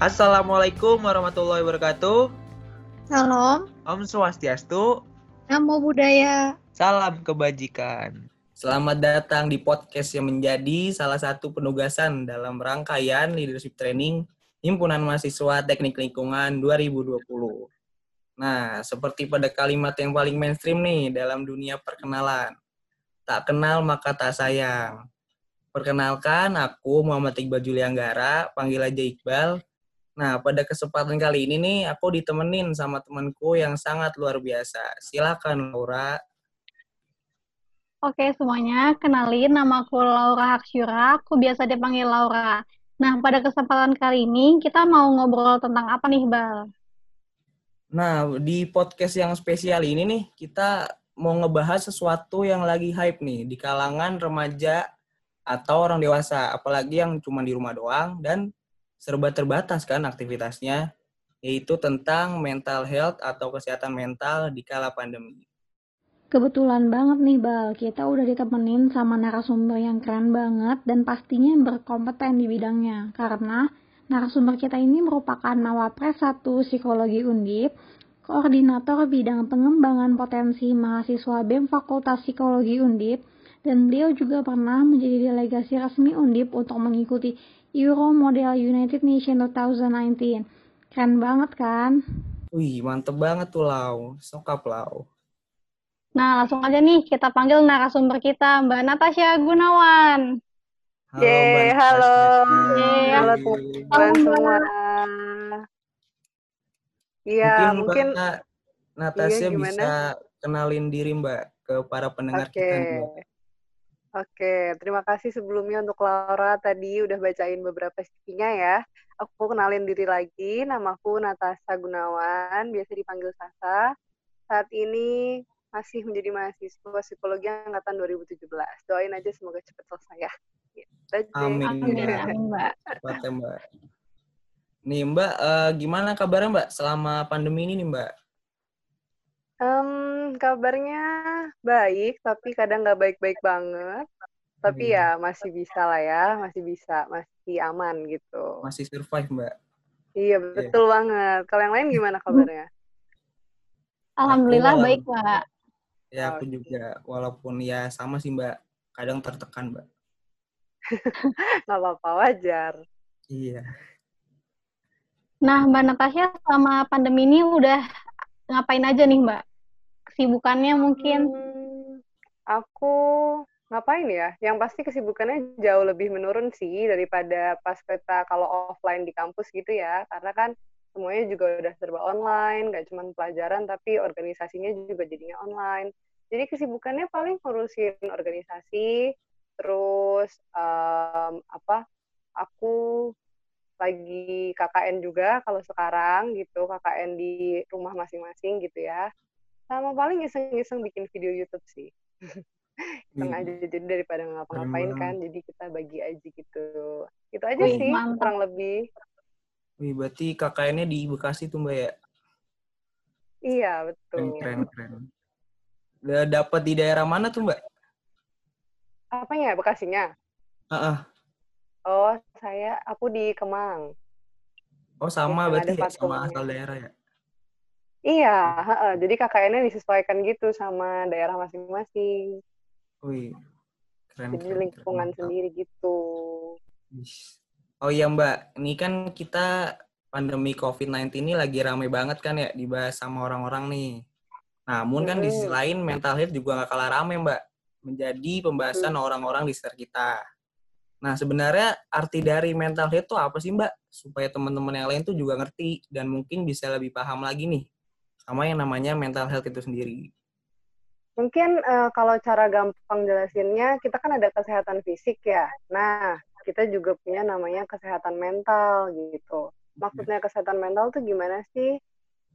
Assalamualaikum warahmatullahi wabarakatuh. Salam, Om Swastiastu. Namo Buddhaya. Salam kebajikan. Selamat datang di podcast yang menjadi salah satu penugasan dalam rangkaian leadership training Himpunan Mahasiswa Teknik Lingkungan 2020. Nah, seperti pada kalimat yang paling mainstream nih dalam dunia perkenalan. Tak kenal maka tak sayang. Perkenalkan, aku Muhammad Iqbal Julianggara, panggil aja Iqbal. Nah, pada kesempatan kali ini nih, aku ditemenin sama temanku yang sangat luar biasa. Silakan, Laura. Oke semuanya, kenalin nama aku Laura Haksyura, aku biasa dipanggil Laura. Nah, pada kesempatan kali ini kita mau ngobrol tentang apa nih, Bal? Nah, di podcast yang spesial ini nih, kita mau ngebahas sesuatu yang lagi hype nih di kalangan remaja atau orang dewasa, apalagi yang cuma di rumah doang dan serba terbatas kan aktivitasnya, yaitu tentang mental health atau kesehatan mental di kala pandemi. Kebetulan banget nih, Bal. Kita udah ditemenin sama narasumber yang keren banget dan pastinya berkompeten di bidangnya. Karena narasumber kita ini merupakan Mawapres 1 Psikologi Undip, Koordinator Bidang Pengembangan Potensi Mahasiswa BEM Fakultas Psikologi Undip, dan beliau juga pernah menjadi delegasi resmi Undip untuk mengikuti Euro Model United Nations 2019. Keren banget kan? Wih, mantep banget tuh, Lau. Sokap, Lau. Nah, langsung aja nih kita panggil narasumber kita, Mbak Natasha Gunawan. Halo, Yeay, Mbak halo. Natasha. Yeay. Halo teman-teman semua. Iya, Mungkin, mungkin Mbak Natasha Iya, gimana? bisa kenalin diri, Mbak, ke para pendengar oke. kita Mbak. Oke, terima kasih sebelumnya untuk Laura tadi udah bacain beberapa CV-nya ya. Aku kenalin diri lagi, namaku Natasha Gunawan, biasa dipanggil Sasa. Saat ini masih menjadi mahasiswa psikologi angkatan 2017. Doain aja semoga cepat selesai ya. Gitu. Amin. Amin, Mbak. Cepat ya, Mbak. Nih, Mbak, eh, gimana kabarnya, Mbak, selama pandemi ini nih, Mbak? Em, kabarnya baik, tapi kadang nggak baik-baik banget. Tapi Hmm. ya masih bisa lah ya, masih bisa, masih aman gitu. Masih survive, Mbak? Iya, betul banget. Kalau yang lain gimana kabarnya? Alhamdulillah Aku, baik, Mbak. Ya, aku Oke. juga. Walaupun ya sama sih, Mbak. Kadang tertekan, Mbak. Nggak apa-apa, wajar. Iya. Nah, Mbak Natasha selama pandemi ini udah ngapain aja nih, Mbak? Kesibukannya mungkin? Hmm, aku ngapain ya? Yang pasti kesibukannya jauh lebih menurun sih daripada pas kita kalau offline di kampus gitu ya. Karena kan semuanya juga udah serba online, nggak cuma pelajaran, tapi organisasinya juga jadinya online. Jadi kesibukannya paling ngurusin organisasi, terus em, apa? Aku lagi KKN juga kalau sekarang gitu, KKN di rumah masing-masing gitu ya sama paling iseng-iseng bikin video YouTube sih. Iseng Wih, aja jadi daripada ngapa-ngapain Keren kan, jadi kita bagi aja gitu. Itu aja Wih, sih mantap. kurang lebih. wih, berarti KKN-nya di Bekasi tuh, Mbak, ya? Iya, Keren, betul. keren, keren. Udah dapat di daerah mana tuh, Mbak? Apanya Bekasinya? Heeh. Oh, saya aku di Kemang. Oh, sama Yang berarti ya, sama asal daerah ya? Iya, heeh. jadi KKN-nya disesuaikan gitu sama daerah masing-masing. Wih, keren, Jadi keren, keren. lingkungan Mantap. sendiri gitu. Oh iya Mbak, ini kan kita pandemi COVID-19 ini lagi rame banget kan ya dibahas sama orang-orang nih. Namun kan di sisi lain mental health juga gak kalah rame Mbak. Menjadi pembahasan orang-orang di sekitar kita. Nah sebenarnya arti dari mental health itu apa sih Mbak? Supaya teman-teman yang lain tuh juga ngerti dan mungkin bisa lebih paham lagi nih sama yang namanya mental health itu sendiri. Mungkin eh, kalau cara gampang jelasinnya, kita kan ada kesehatan fisik ya. Nah, kita juga punya namanya kesehatan mental gitu. Maksudnya kesehatan mental tuh gimana sih?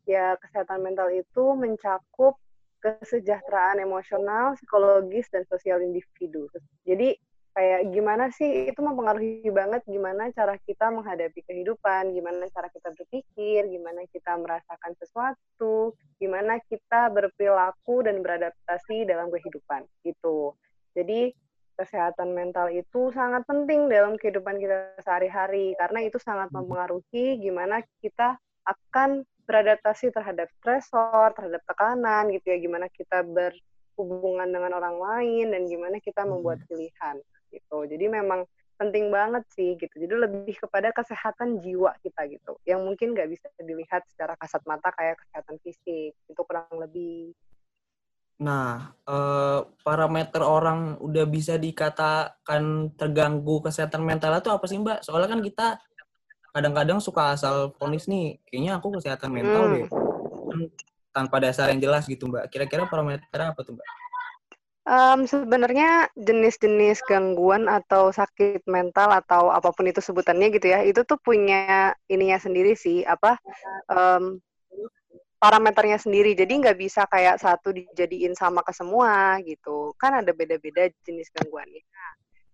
Ya, kesehatan mental itu mencakup kesejahteraan emosional, psikologis, dan sosial individu. Jadi, kayak gimana sih itu mempengaruhi banget gimana cara kita menghadapi kehidupan, gimana cara kita berpikir, gimana kita merasakan sesuatu, gimana kita berperilaku dan beradaptasi dalam kehidupan gitu. Jadi kesehatan mental itu sangat penting dalam kehidupan kita sehari-hari karena itu sangat hmm. mempengaruhi gimana kita akan beradaptasi terhadap stresor, terhadap tekanan gitu ya, gimana kita berhubungan dengan orang lain dan gimana kita hmm. membuat pilihan gitu. Jadi memang penting banget sih gitu. Jadi lebih kepada kesehatan jiwa kita gitu, yang mungkin nggak bisa dilihat secara kasat mata kayak kesehatan fisik. Itu kurang lebih. Nah, eh, parameter orang udah bisa dikatakan terganggu kesehatan mental itu apa sih Mbak? Soalnya kan kita kadang-kadang suka asal ponis nih, kayaknya aku kesehatan mental hmm. deh. Tanpa dasar yang jelas gitu Mbak. Kira-kira parameter apa tuh Mbak? Um, sebenarnya jenis-jenis gangguan atau sakit mental atau apa pun itu sebutannya gitu ya, itu tuh punya ininya sendiri sih, apa um, parameternya sendiri. Jadi nggak bisa kayak satu dijadiin sama ke semua gitu. Kan ada beda-beda jenis gangguannya.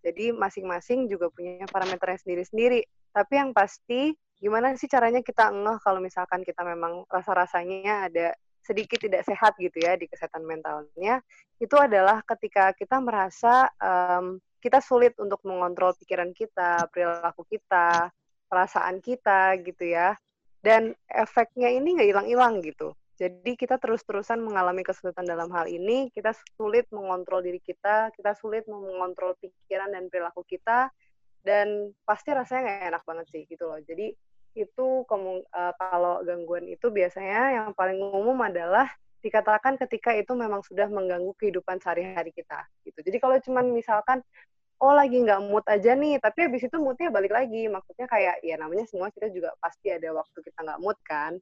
Jadi masing-masing juga punya parameternya sendiri-sendiri. Tapi yang pasti gimana sih caranya kita ngeh kalau misalkan kita memang rasa-rasanya ada sedikit tidak sehat gitu ya di kesehatan mentalnya itu adalah ketika kita merasa um, kita sulit untuk mengontrol pikiran kita, perilaku kita, perasaan kita gitu ya. Dan efeknya ini nggak hilang-hilang gitu. Jadi kita terus-terusan mengalami kesulitan dalam hal ini, kita sulit mengontrol diri kita, kita sulit mengontrol pikiran dan perilaku kita, dan pasti rasanya nggak enak banget sih gitu loh. Jadi itu uh, kalau gangguan itu biasanya yang paling umum adalah dikatakan ketika itu memang sudah mengganggu kehidupan sehari-hari kita gitu. Jadi kalau cuman misalkan oh lagi nggak mood aja nih, tapi habis itu moodnya balik lagi. Maksudnya kayak ya namanya semua kita juga pasti ada waktu kita nggak mood kan.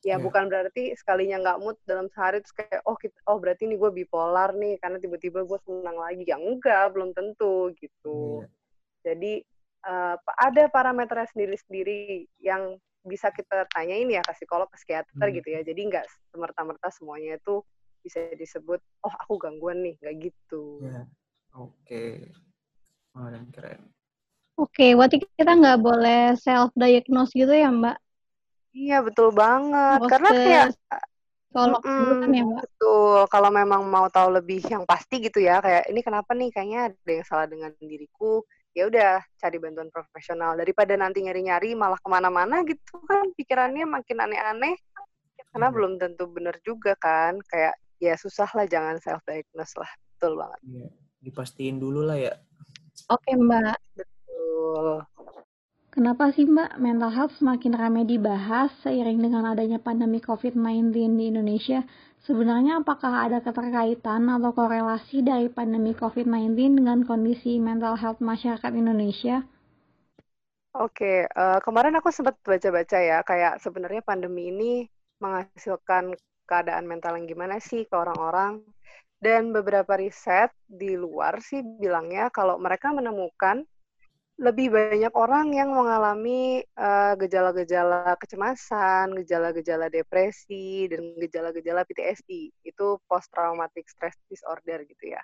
Ya yeah. bukan berarti sekalinya nggak mood dalam sehari terus kayak oh kita, oh berarti ini gue bipolar nih karena tiba-tiba gue senang lagi. Ya enggak, belum tentu gitu. Yeah. Jadi uh, ada parameternya sendiri-sendiri yang bisa kita tanyain ya ke psikolog, ke psikiater hmm. gitu ya. Jadi nggak semerta-merta semuanya itu bisa disebut, oh aku gangguan nih, nggak gitu. Ya. Oke, okay. keren keren. Oke, okay, berarti kita nggak boleh self diagnose gitu ya Mbak? Iya betul banget, Bose karena kayak Psikolog mm, kan ya Mbak? Betul, kalau memang mau tahu lebih yang pasti gitu ya, kayak ini kenapa nih, kayaknya ada yang salah dengan diriku, ya udah cari bantuan profesional. Daripada nanti nyari-nyari malah ke mana-mana gitu kan pikirannya makin aneh-aneh. Karena hmm. belum tentu benar juga kan kayak ya susah lah jangan self diagnose lah betul banget. Ya, dipastiin dulu lah ya. Oke mbak. Betul Kenapa sih Mbak mental health semakin ramai dibahas seiring dengan adanya pandemi COVID-19 di Indonesia? Sebenarnya apakah ada keterkaitan atau korelasi dari pandemi COVID-19 dengan kondisi mental health masyarakat Indonesia? Oke, uh, kemarin aku sempat baca-baca ya, kayak sebenarnya pandemi ini menghasilkan keadaan mental yang gimana sih ke orang-orang. Dan beberapa riset di luar sih bilangnya kalau mereka menemukan lebih banyak orang yang mengalami eh, gejala-gejala kecemasan, gejala-gejala depresi, dan gejala-gejala PTSD. Itu post traumatic stress disorder gitu ya.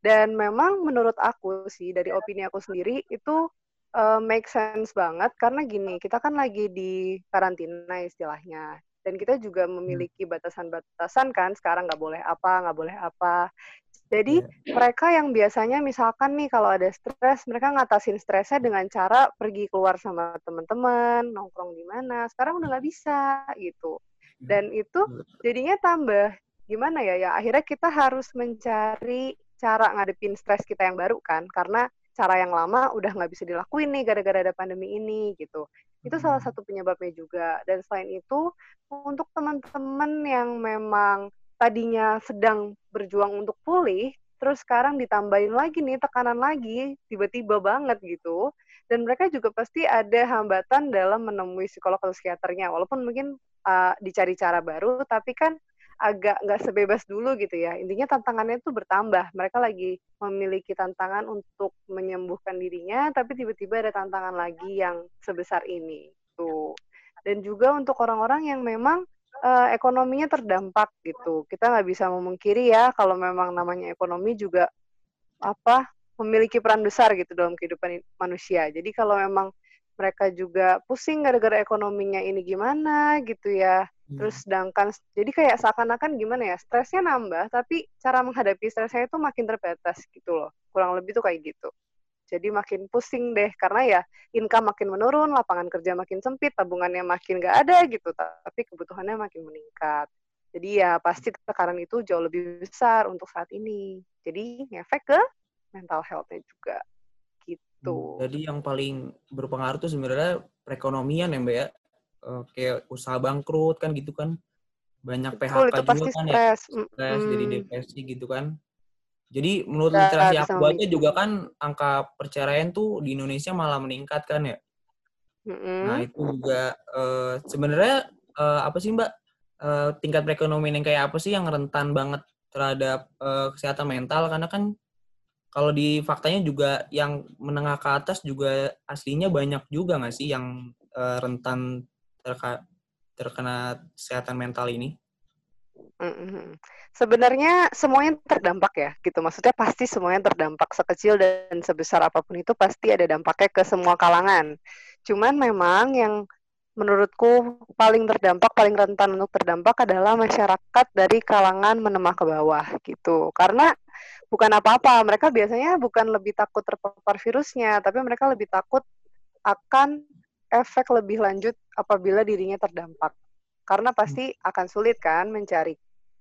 Dan memang menurut aku sih dari opini aku sendiri itu uh, make sense banget karena gini, kita kan lagi di karantina istilahnya dan kita juga hmm. memiliki batasan-batasan kan sekarang nggak boleh apa nggak boleh apa jadi yeah. mereka yang biasanya misalkan nih kalau ada stres mereka ngatasin stresnya dengan cara pergi keluar sama teman-teman nongkrong di mana sekarang udah nggak bisa gitu hmm. dan itu jadinya tambah gimana ya ya akhirnya kita harus mencari cara ngadepin stres kita yang baru kan karena cara yang lama udah nggak bisa dilakuin nih gara-gara ada pandemi ini gitu itu salah hmm. satu penyebabnya juga. Dan selain itu, untuk teman-teman yang memang tadinya sedang berjuang untuk pulih, terus sekarang ditambahin lagi nih tekanan lagi, tiba-tiba banget gitu. Dan mereka juga pasti ada hambatan dalam menemui psikolog atau psikiaternya, walaupun mungkin uh, dicari cara baru, tapi kan agak nggak sebebas dulu gitu ya. Intinya tantangannya itu bertambah. Mereka lagi memiliki tantangan untuk menyembuhkan dirinya, tapi tiba-tiba ada tantangan lagi yang sebesar ini. Tuh. Dan juga untuk orang-orang yang memang uh, ekonominya terdampak gitu. Kita nggak bisa memungkiri ya kalau memang namanya ekonomi juga apa memiliki peran besar gitu dalam kehidupan manusia. Jadi kalau memang mereka juga pusing gara-gara ekonominya ini gimana gitu ya. Hmm. Terus sedangkan jadi kayak seakan-akan gimana ya, stresnya nambah tapi cara menghadapi stresnya itu makin terbatas gitu loh. Kurang lebih tuh kayak gitu. Jadi makin pusing deh karena ya income makin menurun, lapangan kerja makin sempit, tabungannya makin nggak ada gitu, tapi kebutuhannya makin meningkat. Jadi ya pasti tekanan itu jauh lebih besar untuk saat ini. Jadi ngefek ke mental health-nya juga gitu. Hmm, jadi yang paling berpengaruh tuh sebenarnya perekonomian ya Mbak ya. Uh, kayak usaha bangkrut kan gitu kan. Banyak Betul, PHK juga kan ya. stres. ya. Stres, mm. jadi depresi gitu kan. Jadi menurut Gak literasi aku baca juga kan angka perceraian tuh di Indonesia malah meningkat kan ya. Mm-hmm. Nah itu juga uh, sebenarnya uh, apa sih Mbak uh, tingkat perekonomian yang kayak apa sih yang rentan banget terhadap uh, kesehatan mental karena kan kalau di faktanya juga yang menengah ke atas juga aslinya banyak juga nggak sih yang uh, rentan terka terkena kesehatan mental ini? Mm-hmm. Sebenarnya semuanya terdampak ya, gitu. Maksudnya pasti semuanya terdampak sekecil dan sebesar apa pun itu pasti ada dampaknya ke semua kalangan. Cuman memang yang menurutku paling terdampak, paling rentan untuk terdampak adalah masyarakat dari kalangan menengah ke bawah gitu. Karena bukan apa-apa, mereka biasanya bukan lebih takut terpapar virusnya, tapi mereka lebih takut akan efek lebih lanjut apabila dirinya terdampak. Karena pasti akan sulit kan mencari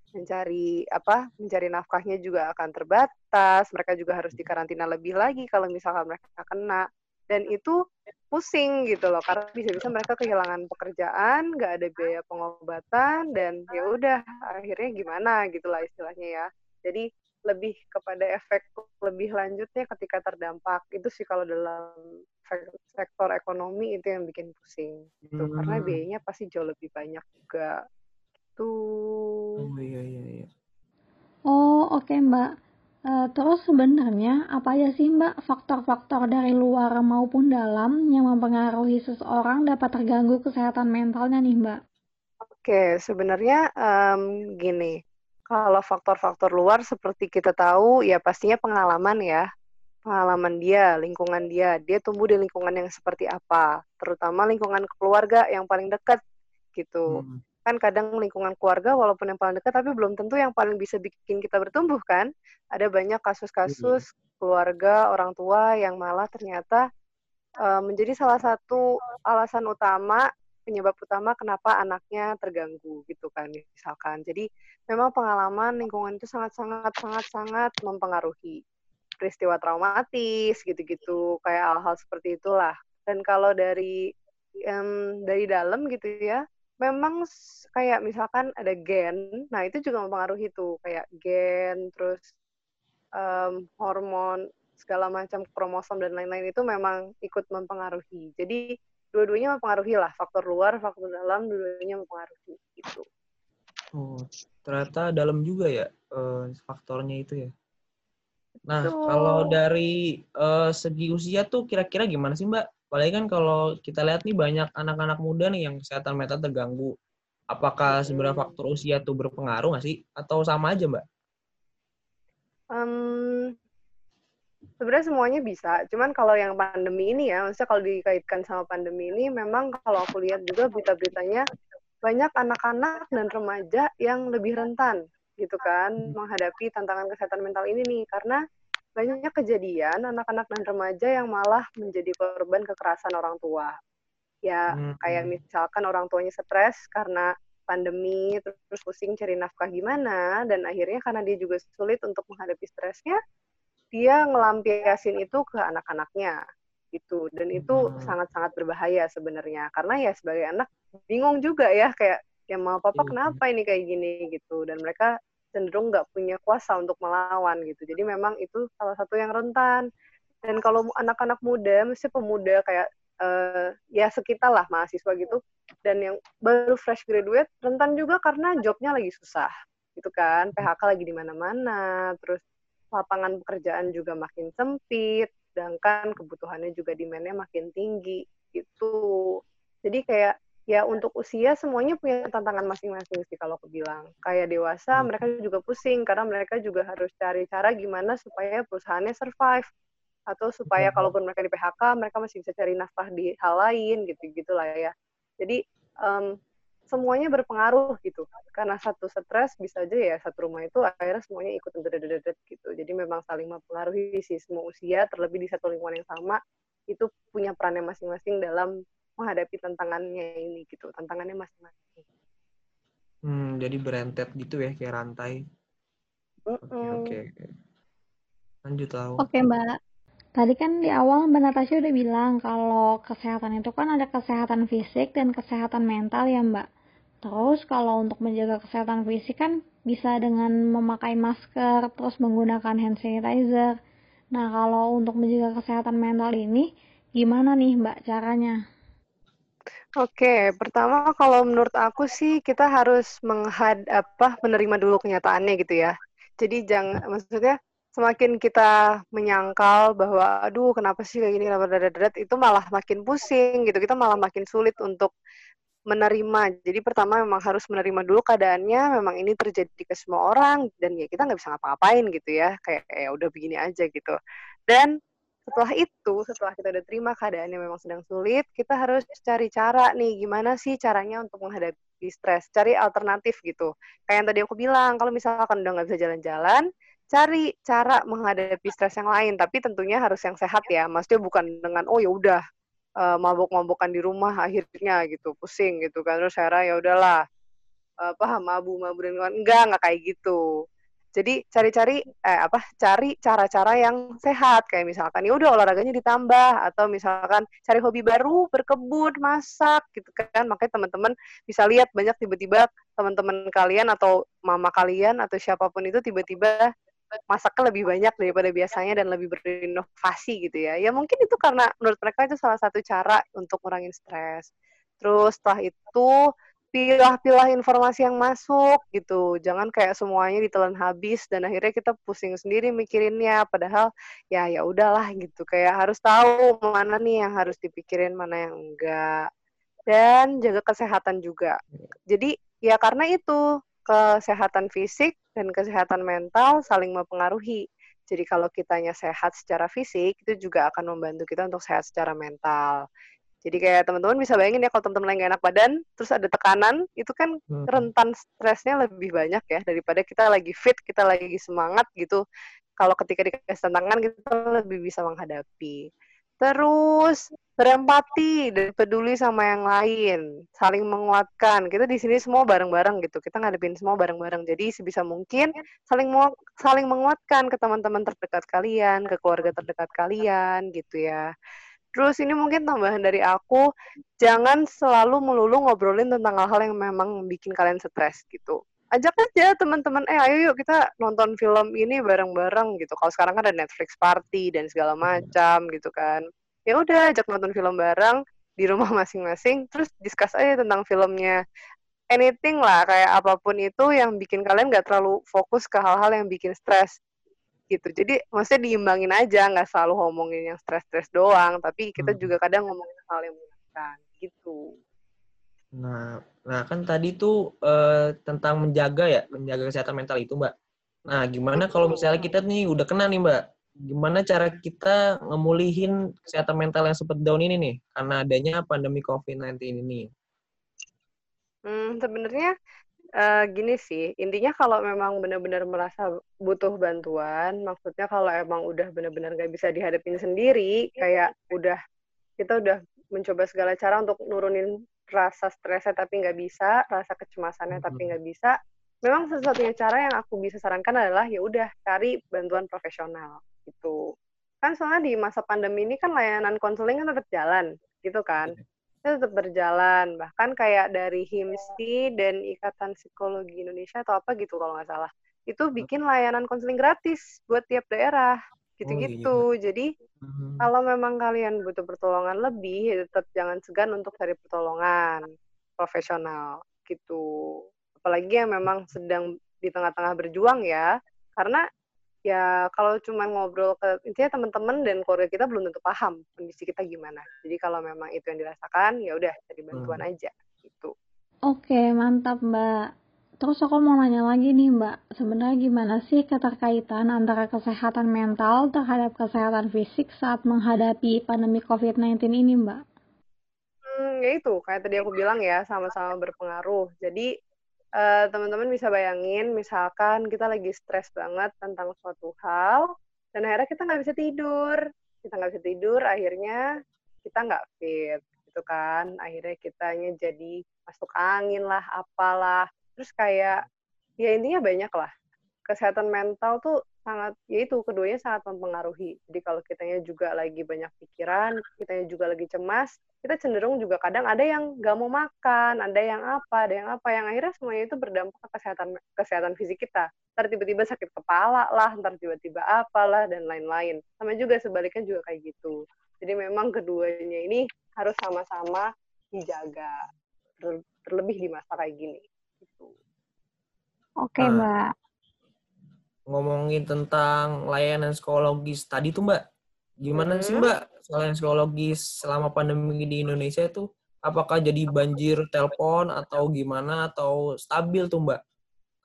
mencari apa mencari nafkahnya juga akan terbatas mereka juga harus dikarantina lebih lagi kalau misalkan mereka kena. Dan itu pusing gitu loh karena bisa-bisa mereka kehilangan pekerjaan nggak ada biaya pengobatan dan ya udah akhirnya gimana gitulah istilahnya ya. Jadi lebih kepada efek lebih lanjutnya ketika terdampak itu sih kalau dalam sektor ekonomi itu yang bikin pusing gitu hmm. karena biayanya pasti jauh lebih banyak juga gitu. Oh iya iya iya. Oh oke okay, Mbak. Uh, terus sebenarnya apa aja sih Mbak faktor-faktor dari luar maupun dalam yang mempengaruhi seseorang dapat terganggu kesehatan mentalnya nih Mbak? Oke, okay, sebenarnya um, gini, kalau faktor-faktor luar seperti kita tahu ya pastinya pengalaman ya, pengalaman dia, lingkungan dia, dia tumbuh di lingkungan yang seperti apa, terutama lingkungan keluarga yang paling dekat gitu. Hmm. Kan kadang lingkungan keluarga walaupun yang paling dekat tapi belum tentu yang paling bisa bikin kita bertumbuh kan? Ada banyak kasus-kasus keluarga orang tua yang malah ternyata uh, menjadi salah satu alasan utama penyebab utama kenapa anaknya terganggu gitu kan misalkan. Jadi memang pengalaman lingkungan itu sangat sangat sangat sangat mempengaruhi peristiwa traumatis gitu-gitu. Kayak hal-hal seperti itulah. Dan kalau dari um, dari dalam gitu ya memang kayak misalkan ada gen, nah itu juga mempengaruhi tuh. Kayak gen, terus um, hormon segala macam kromosom dan lain-lain itu memang ikut mempengaruhi. Jadi dua-duanya mempengaruhi lah faktor luar, faktor dalam, dua-duanya mempengaruhi itu. Oh, ternyata dalam juga ya uh, faktornya itu ya. Nah, Betul. kalau dari uh, segi usia tuh kira-kira gimana sih Mbak? Apalagi kan kalau kita lihat nih banyak anak-anak muda nih yang kesehatan mental terganggu. Apakah sebenarnya faktor usia itu berpengaruh nggak sih? Atau sama aja, Mbak? Um, sebenarnya semuanya bisa. Cuman kalau yang pandemi ini ya, maksudnya kalau dikaitkan sama pandemi ini, memang kalau aku lihat juga berita-beritanya banyak anak-anak dan remaja yang lebih rentan gitu kan menghadapi tantangan kesehatan mental ini nih karena banyak kejadian anak-anak dan remaja yang malah menjadi korban kekerasan orang tua. Ya, hmm. kayak misalkan orang tuanya stres karena pandemi, terus pusing cari nafkah gimana, dan akhirnya karena dia juga sulit untuk menghadapi stresnya, dia ngelampiasin itu ke anak-anaknya gitu dan itu hmm. sangat-sangat berbahaya sebenarnya karena ya sebagai anak bingung juga ya kayak ya mau papa iya. kenapa ini kayak gini gitu dan mereka cenderung nggak punya kuasa untuk melawan gitu. Jadi memang itu salah satu yang rentan. Dan kalau anak-anak muda, mesti pemuda kayak uh, ya sekitar lah mahasiswa gitu, dan yang baru fresh graduate rentan juga karena jobnya lagi susah, gitu kan. PHK lagi di mana-mana, terus lapangan pekerjaan juga makin sempit, sedangkan kebutuhannya juga demand-nya makin tinggi, gitu. Jadi kayak ya untuk usia semuanya punya tantangan masing-masing sih kalau aku bilang. Kayak dewasa hmm. mereka juga pusing karena mereka juga harus cari cara gimana supaya perusahaannya survive. atau supaya kalaupun mereka di PHK mereka masih bisa cari nafkah di hal lain gitu gitulah ya jadi um, semuanya berpengaruh gitu. Karena satu stres bisa aja ya satu rumah itu akhirnya semuanya ikut dedet gitu. Jadi memang saling mempengaruhi sih semua usia terlebih di satu lingkungan yang sama itu punya perannya masing-masing dalam menghadapi tantangannya ini gitu tantangannya masing-masing. Hmm jadi berentet gitu ya kayak rantai. Oke oke okay, okay. lanjut tahu oke okay, mbak. Tadi kan di awal Mbak Natasha udah bilang kalau kesehatan itu kan ada kesehatan fisik dan kesehatan mental ya Mbak. Terus kalau untuk menjaga kesehatan fisik kan bisa dengan memakai masker, terus menggunakan hand sanitizer. Nah kalau untuk menjaga kesehatan mental ini gimana nih Mbak caranya? Oke, pertama kalau menurut aku sih kita harus menghad apa menerima dulu kenyataannya gitu ya. Jadi jangan maksudnya semakin kita menyangkal bahwa aduh kenapa sih kayak gini kenapa dadat itu malah makin pusing gitu kita malah makin sulit untuk menerima. Jadi pertama memang harus menerima dulu keadaannya memang ini terjadi ke semua orang dan ya kita nggak bisa ngapa-ngapain gitu ya kayak ya udah begini aja gitu. Dan setelah itu setelah kita udah terima keadaannya memang sedang sulit kita harus cari cara nih gimana sih caranya untuk menghadapi stres cari alternatif gitu. Kayak yang tadi aku bilang kalau misalkan udah nggak bisa jalan-jalan cari cara menghadapi stres yang lain tapi tentunya harus yang sehat ya. Maksudnya bukan dengan oh ya udah uh, mabuk-mabukan di rumah akhirnya gitu pusing gitu kan. Terus saya ya udahlah apa mabu-mabu dan kawan enggak enggak kayak gitu. Jadi cari-cari eh apa cari cara-cara yang sehat. Kayak misalkan ya udah olahraganya ditambah. Atau misalkan cari hobi baru berkebun masak gitu kan. Makanya teman-teman bisa lihat banyak tiba-tiba teman-teman kalian atau mama kalian atau siapa pun itu tiba-tiba masaknya lebih banyak daripada biasanya dan lebih berinovasi gitu ya. Ya mungkin itu karena menurut mereka itu salah satu cara untuk ngurangin stres. Terus setelah itu pilah-pilah informasi yang masuk gitu. Jangan kayak semuanya ditelan habis dan akhirnya kita pusing sendiri mikirinnya padahal ya ya udahlah gitu. Kayak harus tahu mana nih yang harus dipikirin, mana yang enggak. Dan jaga kesehatan juga. Jadi ya karena itu kesehatan fisik dan kesehatan mental saling mempengaruhi. Jadi kalau kitanya sehat secara fisik, itu juga akan membantu kita untuk sehat secara mental. Jadi kayak teman-teman bisa bayangin ya kalau teman-teman lagi enak badan, terus ada tekanan, itu kan hmm. rentan stresnya lebih banyak ya daripada kita lagi fit, kita lagi semangat gitu. Kalau ketika dikasih tantangan kita lebih bisa menghadapi. Terus berempati dan peduli sama yang lain, saling menguatkan. Kita di sini semua bareng-bareng gitu. Kita ngadepin semua bareng-bareng. Jadi sebisa mungkin saling saling menguatkan ke teman-teman terdekat kalian, ke keluarga terdekat kalian gitu ya. Terus ini mungkin tambahan dari aku, jangan selalu melulu ngobrolin tentang hal-hal yang memang bikin kalian stres gitu. Ajak aja teman-teman, eh ayo yuk kita nonton film ini bareng-bareng gitu. Kalau sekarang kan ada Netflix party dan segala macam gitu kan. Ya udah ajak nonton film bareng di rumah masing-masing terus discuss aja tentang filmnya. Anything lah kayak apa pun itu yang bikin kalian gak terlalu fokus ke hal-hal yang bikin stres gitu. Jadi maksudnya diimbangin aja nggak selalu ngomongin yang stres-stres doang tapi kita hmm. juga kadang ngomongin hal yang menyenangkan gitu nah nah kan tadi tuh uh, tentang menjaga ya menjaga kesehatan mental itu mbak. Nah gimana kalau misalnya kita nih udah kena nih mbak? Gimana cara kita ngemulihin kesehatan mental yang sempat down ini nih karena adanya pandemi COVID-19 ini? Hmm, sebenarnya uh, gini sih, intinya kalau memang benar-benar merasa butuh bantuan, maksudnya kalau emang udah benar-benar gak bisa dihadapin sendiri, kayak udah kita udah mencoba segala cara untuk nurunin rasa stresnya tapi nggak bisa, rasa kecemasannya tapi nggak bisa, memang satu-satunya cara yang aku bisa sarankan adalah ya udah cari bantuan profesional gitu. Kan soalnya di masa pandemi ini kan layanan konseling kan tetap jalan, gitu kan. Iya. Itu tetap berjalan, bahkan kayak dari HIMSI dan Ikatan Psikologi Indonesia atau apa gitu kalau nggak salah. Itu bikin layanan konseling gratis buat tiap daerah, gitu-gitu. Oh, iya. Jadi hmm. kalau memang kalian butuh pertolongan lebih, ya tetap jangan segan untuk cari pertolongan profesional gitu. Apalagi yang memang sedang di tengah-tengah berjuang ya, karena ya kalau cuma ngobrol ke intinya teman-teman dan keluarga kita belum tentu paham kondisi kita gimana. Jadi kalau memang itu yang dirasakan ya udah cari bantuan hmm. aja gitu. Oke, mantap Mbak. Terus aku mau nanya lagi nih Mbak, sebenarnya gimana sih keterkaitan antara kesehatan mental terhadap kesehatan fisik saat menghadapi pandemi COVID-19 ini Mbak? Hmm, ya itu, kayak tadi aku bilang ya, sama-sama berpengaruh. Jadi uh, teman-teman bisa bayangin, misalkan kita lagi stres banget tentang suatu hal, dan akhirnya kita nggak bisa tidur. Kita nggak bisa tidur, akhirnya kita nggak fit, gitu kan. Akhirnya kitanya jadi masuk angin lah, apalah terus kayak ya intinya banyak lah kesehatan mental tuh sangat ya itu keduanya sangat mempengaruhi. Jadi kalau kitanya juga lagi banyak pikiran kitanya juga lagi cemas kita cenderung juga kadang ada yang nggak mau makan ada yang apa ada yang apa yang akhirnya semuanya itu berdampak ke kesehatan kesehatan fisik kita. Ntar tiba-tiba sakit kepala lah ntar tiba-tiba apalah dan lain-lain. Sama juga sebaliknya juga kayak gitu. Jadi memang keduanya ini harus sama-sama dijaga terlebih di masa kayak gini Oke, nah, Mbak. Ngomongin tentang layanan psikologis tadi tuh, Mbak. Gimana hmm. sih, Mbak, layanan psikologis selama pandemi di Indonesia itu? Apakah jadi banjir telepon atau gimana atau stabil tuh, Mbak?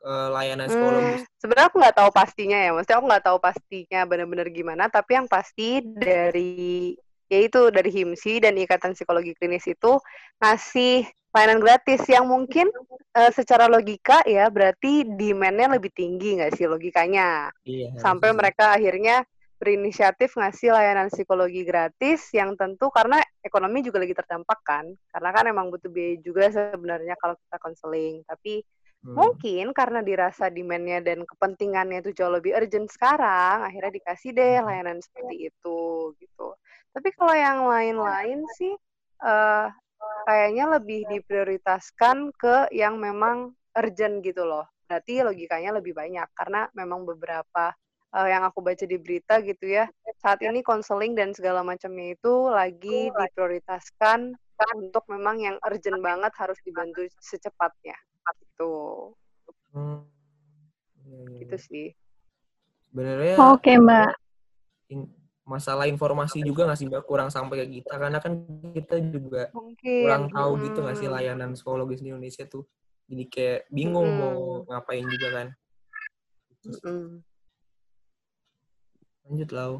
layanan hmm, psikologis? Hmm, sebenarnya aku nggak tahu pastinya ya, maksudnya aku nggak tahu pastinya benar-benar gimana, tapi yang pasti dari yaitu dari HIMSI dan Ikatan Psikologi Klinis itu ngasih layanan gratis yang mungkin uh, secara logika ya berarti demand-nya lebih tinggi nggak sih logikanya iya, sampai iya. mereka akhirnya berinisiatif ngasih layanan psikologi gratis yang tentu karena ekonomi juga lagi terdampak kan karena kan emang butuh biaya juga sebenarnya kalau kita konseling tapi hmm. mungkin karena dirasa demand-nya dan kepentingannya itu jauh lebih urgent sekarang akhirnya dikasih deh hmm. layanan seperti itu gitu tapi kalau yang lain-lain sih uh, kayaknya lebih diprioritaskan ke yang memang urgent gitu loh. Berarti logikanya lebih banyak karena memang beberapa uh, yang aku baca di berita gitu ya, saat ini konseling dan segala macamnya itu lagi diprioritaskan untuk memang yang urgent banget harus dibantu secepatnya. Gitu. Hmm. Gitu sih. Sebenarnya Oke, okay, Mbak masalah informasi juga nggak sih mbak kurang sampai ke kita karena kan kita juga Mungkin. kurang tahu hmm. gitu nggak sih layanan psikologis di Indonesia tuh jadi kayak bingung hmm. mau ngapain juga kan hmm. lanjut lau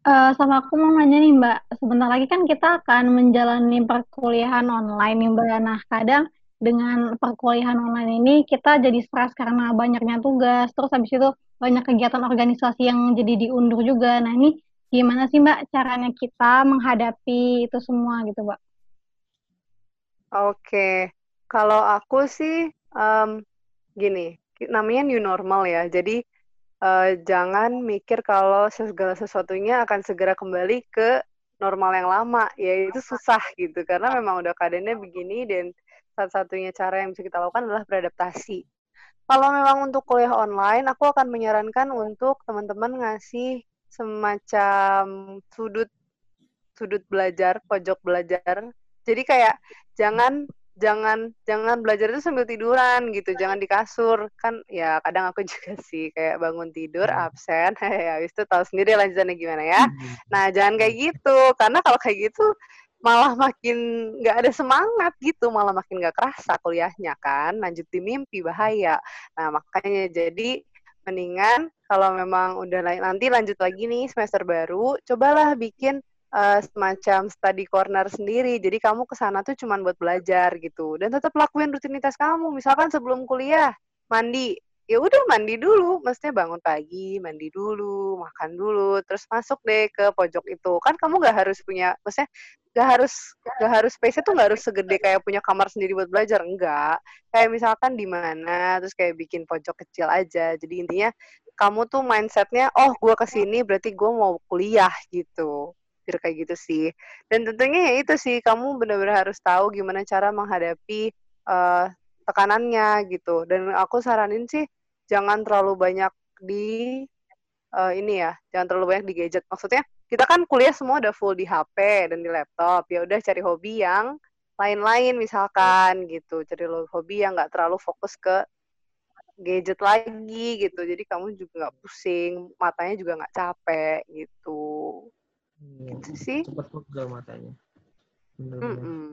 Uh, sama aku mau nanya nih Mbak, sebentar lagi kan kita akan menjalani perkuliahan online nih Mbak. Nah kadang dengan perkuliahan online ini kita jadi stres karena banyaknya tugas, terus habis itu banyak kegiatan organisasi yang jadi diundur juga. Nah ini gimana sih Mbak caranya kita menghadapi itu semua gitu Mbak? Oke, kalau aku sih um, gini, namanya new normal ya. Jadi uh, jangan mikir kalau segala sesuatunya akan segera kembali ke normal yang lama. Ya itu susah gitu karena memang udah keadaannya begini dan satu-satunya cara yang bisa kita lakukan adalah beradaptasi kalau memang untuk kuliah online, aku akan menyarankan untuk teman-teman ngasih semacam sudut sudut belajar, pojok belajar. Jadi kayak jangan jangan jangan belajar itu sambil tiduran gitu, jangan di kasur. Kan ya kadang aku juga sih kayak bangun tidur hmm. absen, ya habis itu tahu sendiri lanjutannya gimana ya. Hmm. Nah, jangan kayak gitu karena kalau kayak gitu malah makin nggak ada semangat gitu, malah makin nggak kerasa kuliahnya kan, lanjut di mimpi bahaya. Nah makanya jadi mendingan kalau memang udah nanti lanjut lagi nih semester baru, cobalah bikin uh, semacam study corner sendiri. Jadi kamu ke sana tuh cuma buat belajar gitu, dan tetap lakuin rutinitas kamu. Misalkan sebelum kuliah mandi, ya udah mandi dulu, maksudnya bangun pagi, mandi dulu, makan dulu, terus masuk deh ke pojok itu. Kan kamu gak harus punya, maksudnya gak harus gak harus space itu gak harus segede kayak punya kamar sendiri buat belajar, enggak. Kayak misalkan di mana, terus kayak bikin pojok kecil aja. Jadi intinya kamu tuh mindsetnya, oh gue ke sini berarti gue mau kuliah gitu kayak gitu sih. Dan tentunya ya itu sih, kamu benar-benar harus tahu gimana cara menghadapi uh, tekanannya gitu. Dan aku saranin sih jangan terlalu banyak di uh, ini ya, jangan terlalu banyak di gadget. Maksudnya kita kan kuliah semua udah full di HP dan di laptop. Ya udah cari hobi yang lain-lain misalkan gitu. Cari hobi yang nggak terlalu fokus ke gadget lagi gitu. Jadi kamu juga nggak pusing, matanya juga nggak capek gitu. Hmm, gitu sih. Cepat pegal matanya. Bener-bener. Mm -mm.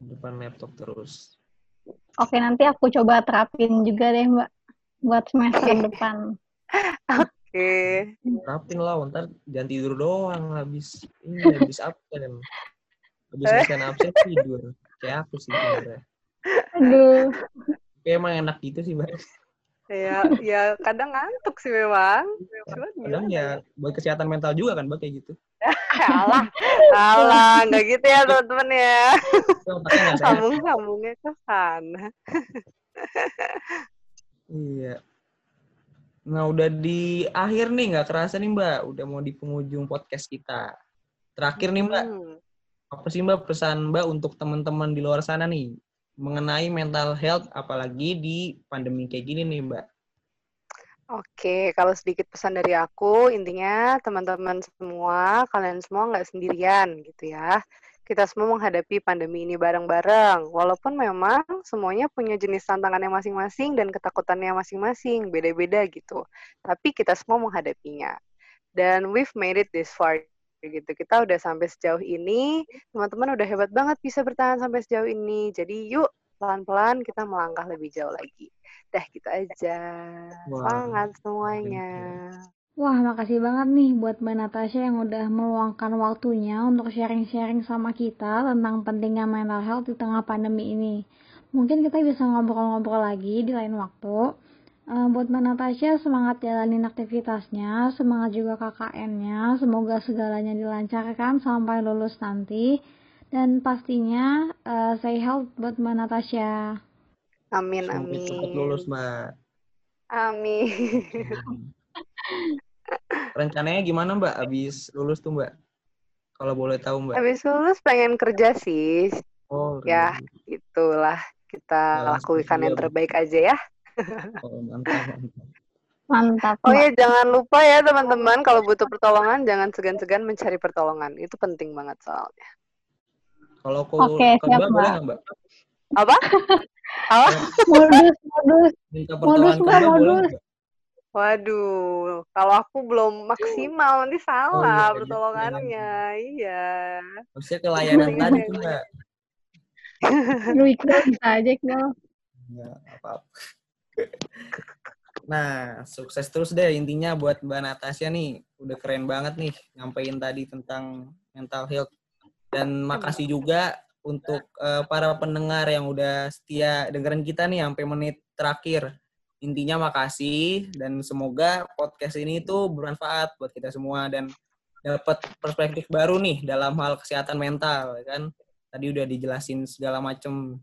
Depan laptop terus. Oke, nanti aku coba terapin juga deh, Mbak, buat semester depan. Oke. Terapin lah, ntar jangan tidur doang habis ini habis absen. Habis absen absen tidur. Kayak aku sih sebenarnya. Aduh. Kayak emang enak gitu sih, Mbak. Ya, ya kadang ngantuk sih memang. Cuman Kadang gimana ya buat kesehatan mental juga kan, Mbak, kayak gitu. alah, alah, nggak gitu ya teman-teman ya. Sambung-sambungnya ke sana. Iya. Nah, udah di akhir nih, nggak kerasa nih, Mbak. Udah mau di penghujung podcast kita. Terakhir nih, Mbak. Hmm. Apa sih, Mbak, pesan Mbak untuk teman-teman di luar sana nih? Mengenai mental health, apalagi di pandemi kayak gini nih, Mbak. Oke, kalau sedikit pesan dari aku, intinya teman-teman semua, kalian semua nggak sendirian gitu ya. Kita semua menghadapi pandemi ini bareng-bareng. Walaupun memang semuanya punya jenis tantangannya masing-masing dan ketakutannya masing-masing, beda-beda gitu. Tapi kita semua menghadapinya. Dan we've made it this far gitu. Kita udah sampai sejauh ini, teman-teman udah hebat banget bisa bertahan sampai sejauh ini. Jadi yuk pelan-pelan kita melangkah lebih jauh lagi. Dah gitu aja. Wah, Semangat semuanya. Wah, makasih banget nih buat Mbak Natasha yang udah meluangkan waktunya untuk sharing-sharing sama kita tentang pentingnya mental health di tengah pandemi ini. Mungkin kita bisa ngobrol-ngobrol lagi di lain waktu. Eh, buat Mbak Natasha, semangat jalanin aktivitasnya, semangat juga KKN-nya, semoga segalanya dilancarkan sampai lulus nanti. Dan pastinya, eh, say health buat Mbak Natasha. Amin, amin. cepat lulus, Mbak. Amin. Rencananya gimana, Mbak? Abis lulus tuh, Mbak? Kalau boleh tahu, Mbak. Habis lulus pengen kerja sih. Oh, Ya, itulah kita Nah, lakukan yang terbaik aja ya. Oh, mantap, mantap. Mantap, Oh ya, jangan lupa ya teman-teman kalau butuh pertolongan jangan segan-segan mencari pertolongan. Itu penting banget soalnya. Kalau aku Oke, ke siap, Mbak, boleh Mbak. nggak, Mbak? Apa? Apa? Modus, modus. Minta Modus, pertolongan ke Mbak, Mbak, boleh modus. nggak? Waduh, kalau aku belum maksimal nanti salah iya, gitu. pertolongannya. Iya. Maksudnya ke layanan tadi tuh, Mbak. Lu Iqbal bisa aja, Iqbal. Nggak apa-apa. Nah, sukses terus deh intinya buat Mbak Natasha nih. Udah keren banget nih nyampein tadi tentang mental health. Dan makasih juga untuk eh, para pendengar yang udah setia dengerin kita nih sampai menit terakhir. Intinya makasih dan semoga podcast ini tuh bermanfaat buat kita semua dan dapat perspektif baru nih dalam hal kesehatan mental ya kan. Tadi udah dijelasin segala macem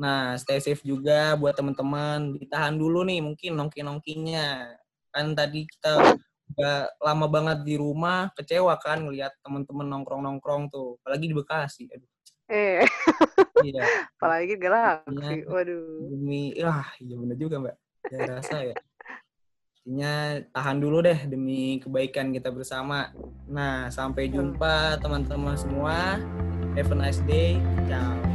Nah, stay safe juga buat teman-teman. Ditahan dulu nih mungkin nongki-nongkinya. Kan tadi kita udah lama banget di rumah, kecewa kan ngelihat teman-teman nongkrong-nongkrong tuh. Apalagi di Bekasi. Aduh, Eh, iya. apalagi galaksi. Iya. Waduh. Demi, ah iya bener juga mbak. Ya rasa ya. Intinya tahan dulu deh demi kebaikan kita bersama. Nah, sampai jumpa teman-teman semua. Have a nice day. Ciao.